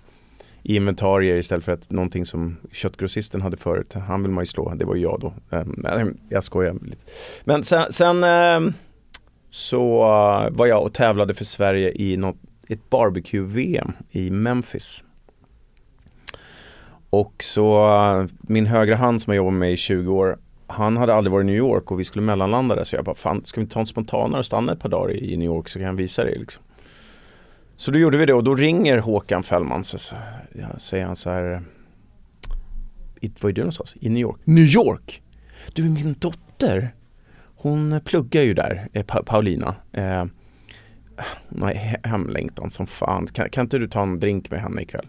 i inventarier istället för att någonting som köttgrossisten hade förut. Han vill man ju slå, det var ju jag då. Ehm, Men jag skojar lite. Men sen, sen ehm, så eh, var jag och tävlade för Sverige i något, ett barbecue-VM i Memphis. Och så eh, min högra hand som jag jobbat med i 20 år han hade aldrig varit i New York och vi skulle mellanlanda där så jag bara fan ska vi ta en spontanare och stanna ett par dagar i New York så kan jag visa dig liksom. Så då gjorde vi det och då ringer Håkan Fällman så, så ja, säger han så här Var är du någonstans? I New York? New York! Du är min dotter! Hon pluggar ju där, eh, pa Paulina. Eh, hon har he- hemlängtan som fan. Kan, kan inte du ta en drink med henne ikväll?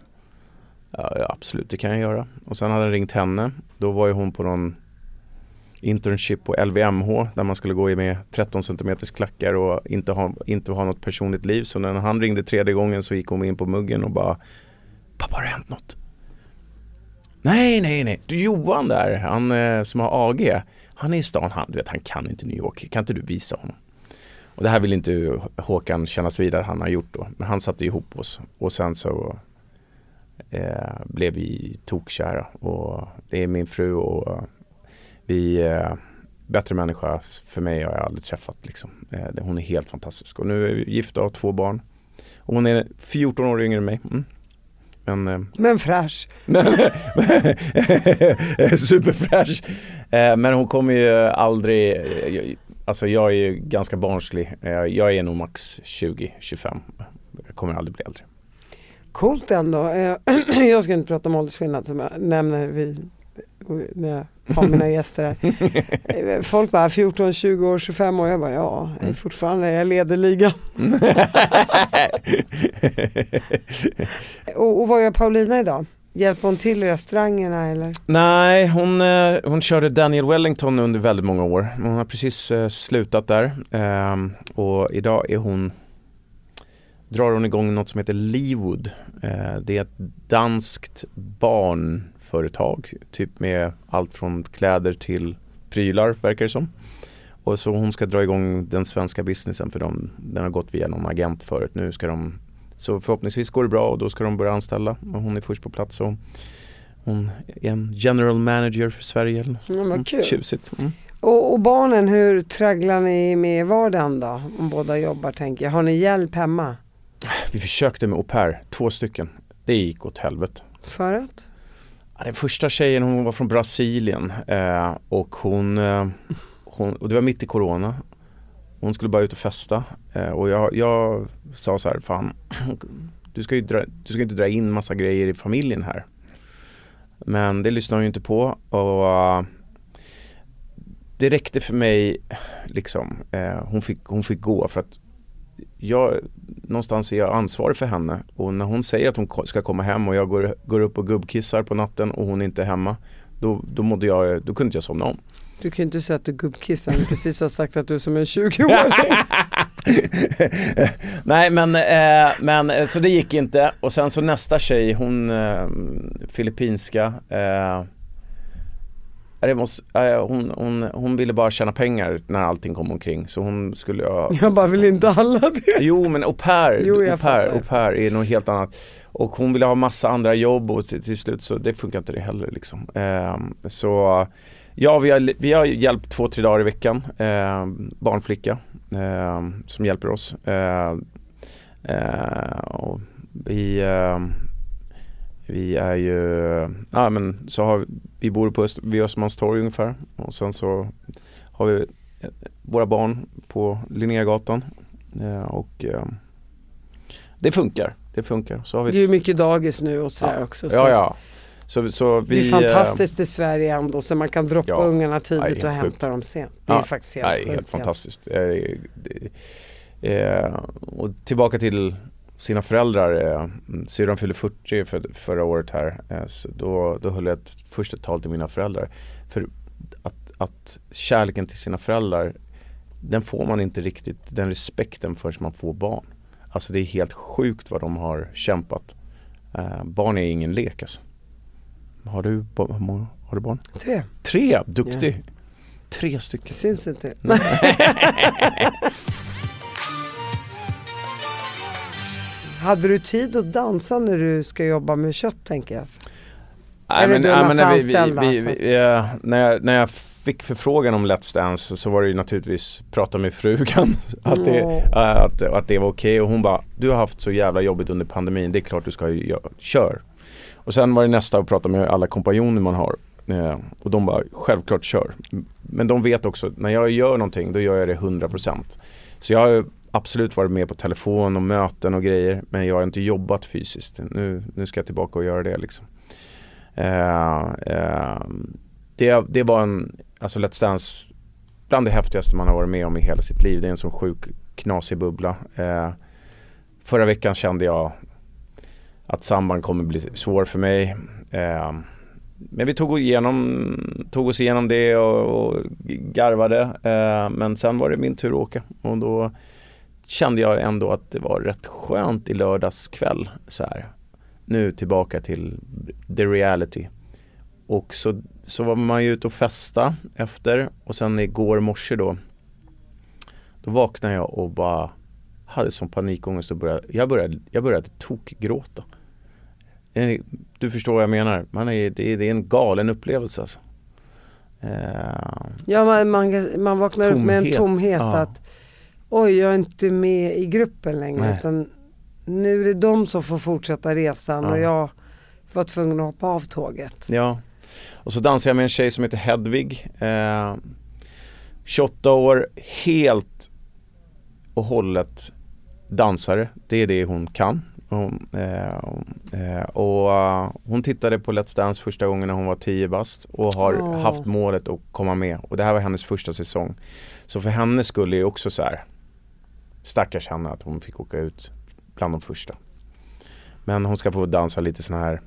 Ja, ja, absolut, det kan jag göra. Och sen hade han ringt henne. Då var ju hon på någon internship på LVMH där man skulle gå i med 13 cm klackar och inte ha, inte ha något personligt liv. Så när han ringde tredje gången så gick hon in på muggen och bara Pappa har det hänt något? Nej, nej, nej. Du Johan där, han eh, som har AG. Han är i stan, han, du vet, han kan inte New York. Kan inte du visa honom? Och det här vill inte Håkan kännas vid att han har gjort då. Men han satte ihop oss. Och sen så eh, blev vi tokkära. Och det är min fru och vi eh, Bättre människa för mig har jag aldrig träffat liksom. eh, Hon är helt fantastisk. Och nu är vi gifta och har två barn. Och hon är 14 år yngre än mig. Mm. Men eh, Men fräsch. (laughs) superfräsch. Eh, Men hon kommer ju aldrig, eh, jag- alltså jag är ju ganska barnslig. Eh, Jag är nog max 20-25. Jag kommer aldrig bli äldre. Coolt ändå. (clears throat) Jag ska inte prata om åldersskillnad som jag nämner vid, när jag har mina (laughs) gäster här. Eh, Folk bara 14, 20 år, 25 år. Jag bara ja, jag är fortfarande, jag leder ligan. (laughs) Och, och vad gör Paulina idag? Hjälper hon till i restaurangerna eller? Nej, hon, eh, hon körde Daniel Wellington under väldigt många år. Hon har precis eh, slutat där. Ehm, Och idag är hon drar hon igång något som heter Leewood. Det är ett danskt barnföretag. Typ med allt från kläder till prylar verkar det som. Och så hon ska dra igång den svenska businessen för dem. Den har gått via någon agent förut. Nu ska de så förhoppningsvis går det bra och då ska de börja anställa. Och hon är först på plats. Och hon är en general manager för Sverige. eller vad kul. Tjusigt. Mm. Och, och barnen, hur tragglar ni med vardagen då? Om båda jobbar tänker jag. Har ni hjälp hemma? Vi försökte med au pair, två stycken. Det gick åt helvete. För att? Den första tjejen hon var från Brasilien eh, och hon, eh, hon, och det var mitt i corona. Hon skulle bara ut och festa eh, och jag, jag sa så här, fan du ska ju dra, du ska inte dra in massa grejer i familjen här. Men det lyssnade hon ju inte på och eh, det räckte för mig liksom. Eh, hon, fick, hon fick gå för att jag, någonstans är jag ansvarig för henne och när hon säger att hon ska komma hem och jag går, går upp och gubbkissar på natten och hon inte är hemma då, då, mådde jag, då kunde inte jag somna om. Du kan ju inte säga att du gubbkissar. Du precis har sagt att du är som en 20-åring. (laughs) Nej men, eh, men eh, så det gick inte och sen så nästa tjej hon eh, filippinska eh, det måste, eh, hon, hon, hon ville bara tjäna pengar när allting kom omkring så hon skulle ha (laughs) Jag bara vill inte alla det. Jo men au pair, Jo, au, pair au pair är något helt annat. Och hon ville ha massa andra jobb och till, till slut så det funkar inte det heller liksom. Ehm, så ja vi har, vi har hjälpt två, tre dagar i veckan. Ehm, barnflicka ehm, som hjälper oss. Ehm, eh, och vi, ehm, vi är ju, ja men så har vi, vi bor på Öst, vid Östermalmstorg ungefär och sen så har vi eh, våra barn på Linnégatan Eh, och eh, det funkar. Det funkar. Så har vi Det är ju mycket dagis nu och sådär ja. också. Så Ja, ja. Så, så vi, det är fantastiskt i Sverige ändå så man kan droppa Ja. ungarna Nej, tidigt helt och sjukt. hämta dem sent. Det är Ja. faktiskt helt Nej, sjukt. helt fantastiskt. Eh, Eh, och tillbaka till sina föräldrar. Eh, syrran fyllde 40 för, förra året här. Eh, så då, då höll jag ett första tal till mina föräldrar. För att, att kärleken till sina föräldrar den får man inte riktigt den respekten förrän man får barn. Alltså det är helt sjukt vad de har kämpat. Eh, barn är ingen lek alltså. Har du, har du barn? Tre, Tre, duktig. Tre stycken. det syns inte. (laughs) Hade du tid att dansa när du ska jobba med kött tänker jag? Nej, Eller men, du har nej, massa men när, vi, vi, anställda, vi, så att- vi, när, jag, när jag fick förfrågan om Let's Dance så var det ju naturligtvis prata med frugan (laughs) att det, eh, att, att det var okej. Och hon bara Du har haft så jävla jobbigt under pandemin, det är klart du ska ju kör. Och sen var det nästa att prata med alla kompanjoner man har. Eh, och de bara självklart kör. Men de vet också, när jag gör någonting då gör jag det 100% Så jag har absolut varit med på telefon och möten och grejer men jag har inte jobbat fysiskt Nu, nu ska jag tillbaka och göra det liksom Eh, eh, det, det var en, alltså Let's Dance, bland det häftigaste man har varit med om i hela sitt liv. Det är en sån sjuk knasig bubbla. Eh, förra veckan kände jag att samban kommer bli svår för mig. Eh, men vi tog, igenom, tog oss igenom det och, och garvade. Eh, men sen var det min tur att åka och då kände jag ändå att det var rätt skönt i lördags kväll så här nu tillbaka till the reality. Och så, så var man ju ute och festa efter och sen igår morse då Då vaknade jag och bara hade sån panikångest och började, jag började, jag började tokgråta. Eh, Du förstår vad jag menar, man är, det, är, det är en galen upplevelse alltså. Eh, Ja man, man, man vaknar upp med en Tomhet. tomhet Ja. att oj jag är inte med i gruppen längre Nej. utan nu är det de som får fortsätta resan Ja. och jag var tvungen att hoppa av tåget. Ja. Och så dansade jag med en tjej som heter Hedvig. Eh, 28 år, helt och hållet dansare. Det är det hon kan. Hon, eh, eh, och eh, hon tittade på Let's Dance första gången när hon var 10 bast och har Åh. haft målet att komma med. Och det här var hennes första säsong. Så för henne skulle det också så här stackars henne att hon fick åka ut bland de första. Men hon ska få dansa lite såna här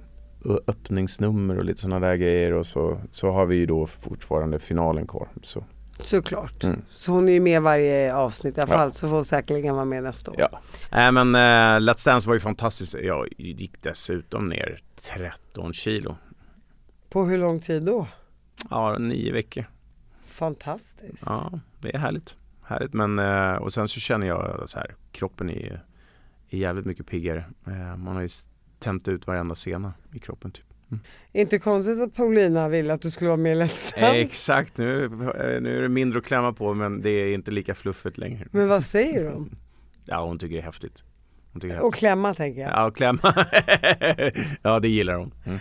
öppningsnummer och lite sådana där grejer och så, så har vi ju då fortfarande finalen kvar. Så, Såklart. Mm. Så hon är ju med varje avsnitt i alla Ja. fall så får hon säkerligen vara med nästa år. ja. Nej men eh, Let's Dance var ju fantastiskt. Jag gick dessutom ner 13 kilo. På hur lång tid då? Ja, nio veckor. Fantastiskt. Ja, det är härligt. Härligt men eh, och sen så känner jag så här, kroppen är, är jävligt mycket piggare. Eh, man har ju tänt ut varenda sena i kroppen typ. Inte konstigt att Paulina ville att du skulle vara med i Let's Dance. Exakt, nu, eh, nu är det mindre att klämma på men det är inte lika fluffigt längre. Men vad säger hon? (laughs) Ja hon tycker det är häftigt. Hon tycker är Och klämma tänker jag. Ja, och klämma. (laughs) ja, det gillar hon. Mm.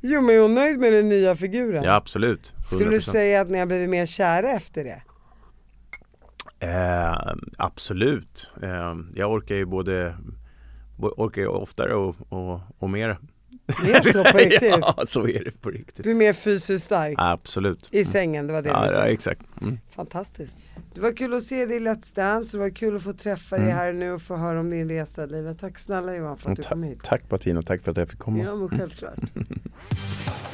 Jo men är hon nöjd med den nya figuren? Ja, absolut. 100%. Skulle du säga att ni har blivit mer kära efter det? Eh, absolut. Eh, jag orkar ju både orkar ju oftare och, och, och mer. Det är så på (laughs) riktigt? ja, så är det på riktigt. Du är mer fysiskt stark Absolut. i sängen, det var det Ja, du ja, sa. exakt. Mm. Fantastiskt. Det var kul att se dig i Let's Dance, det var kul att få träffa dig Mm. här nu och få höra om din resa i livet. Tack snälla Johan för att du Ta- kom hit. tack Martina, tack för att jag fick komma. Ja men självklart. (laughs)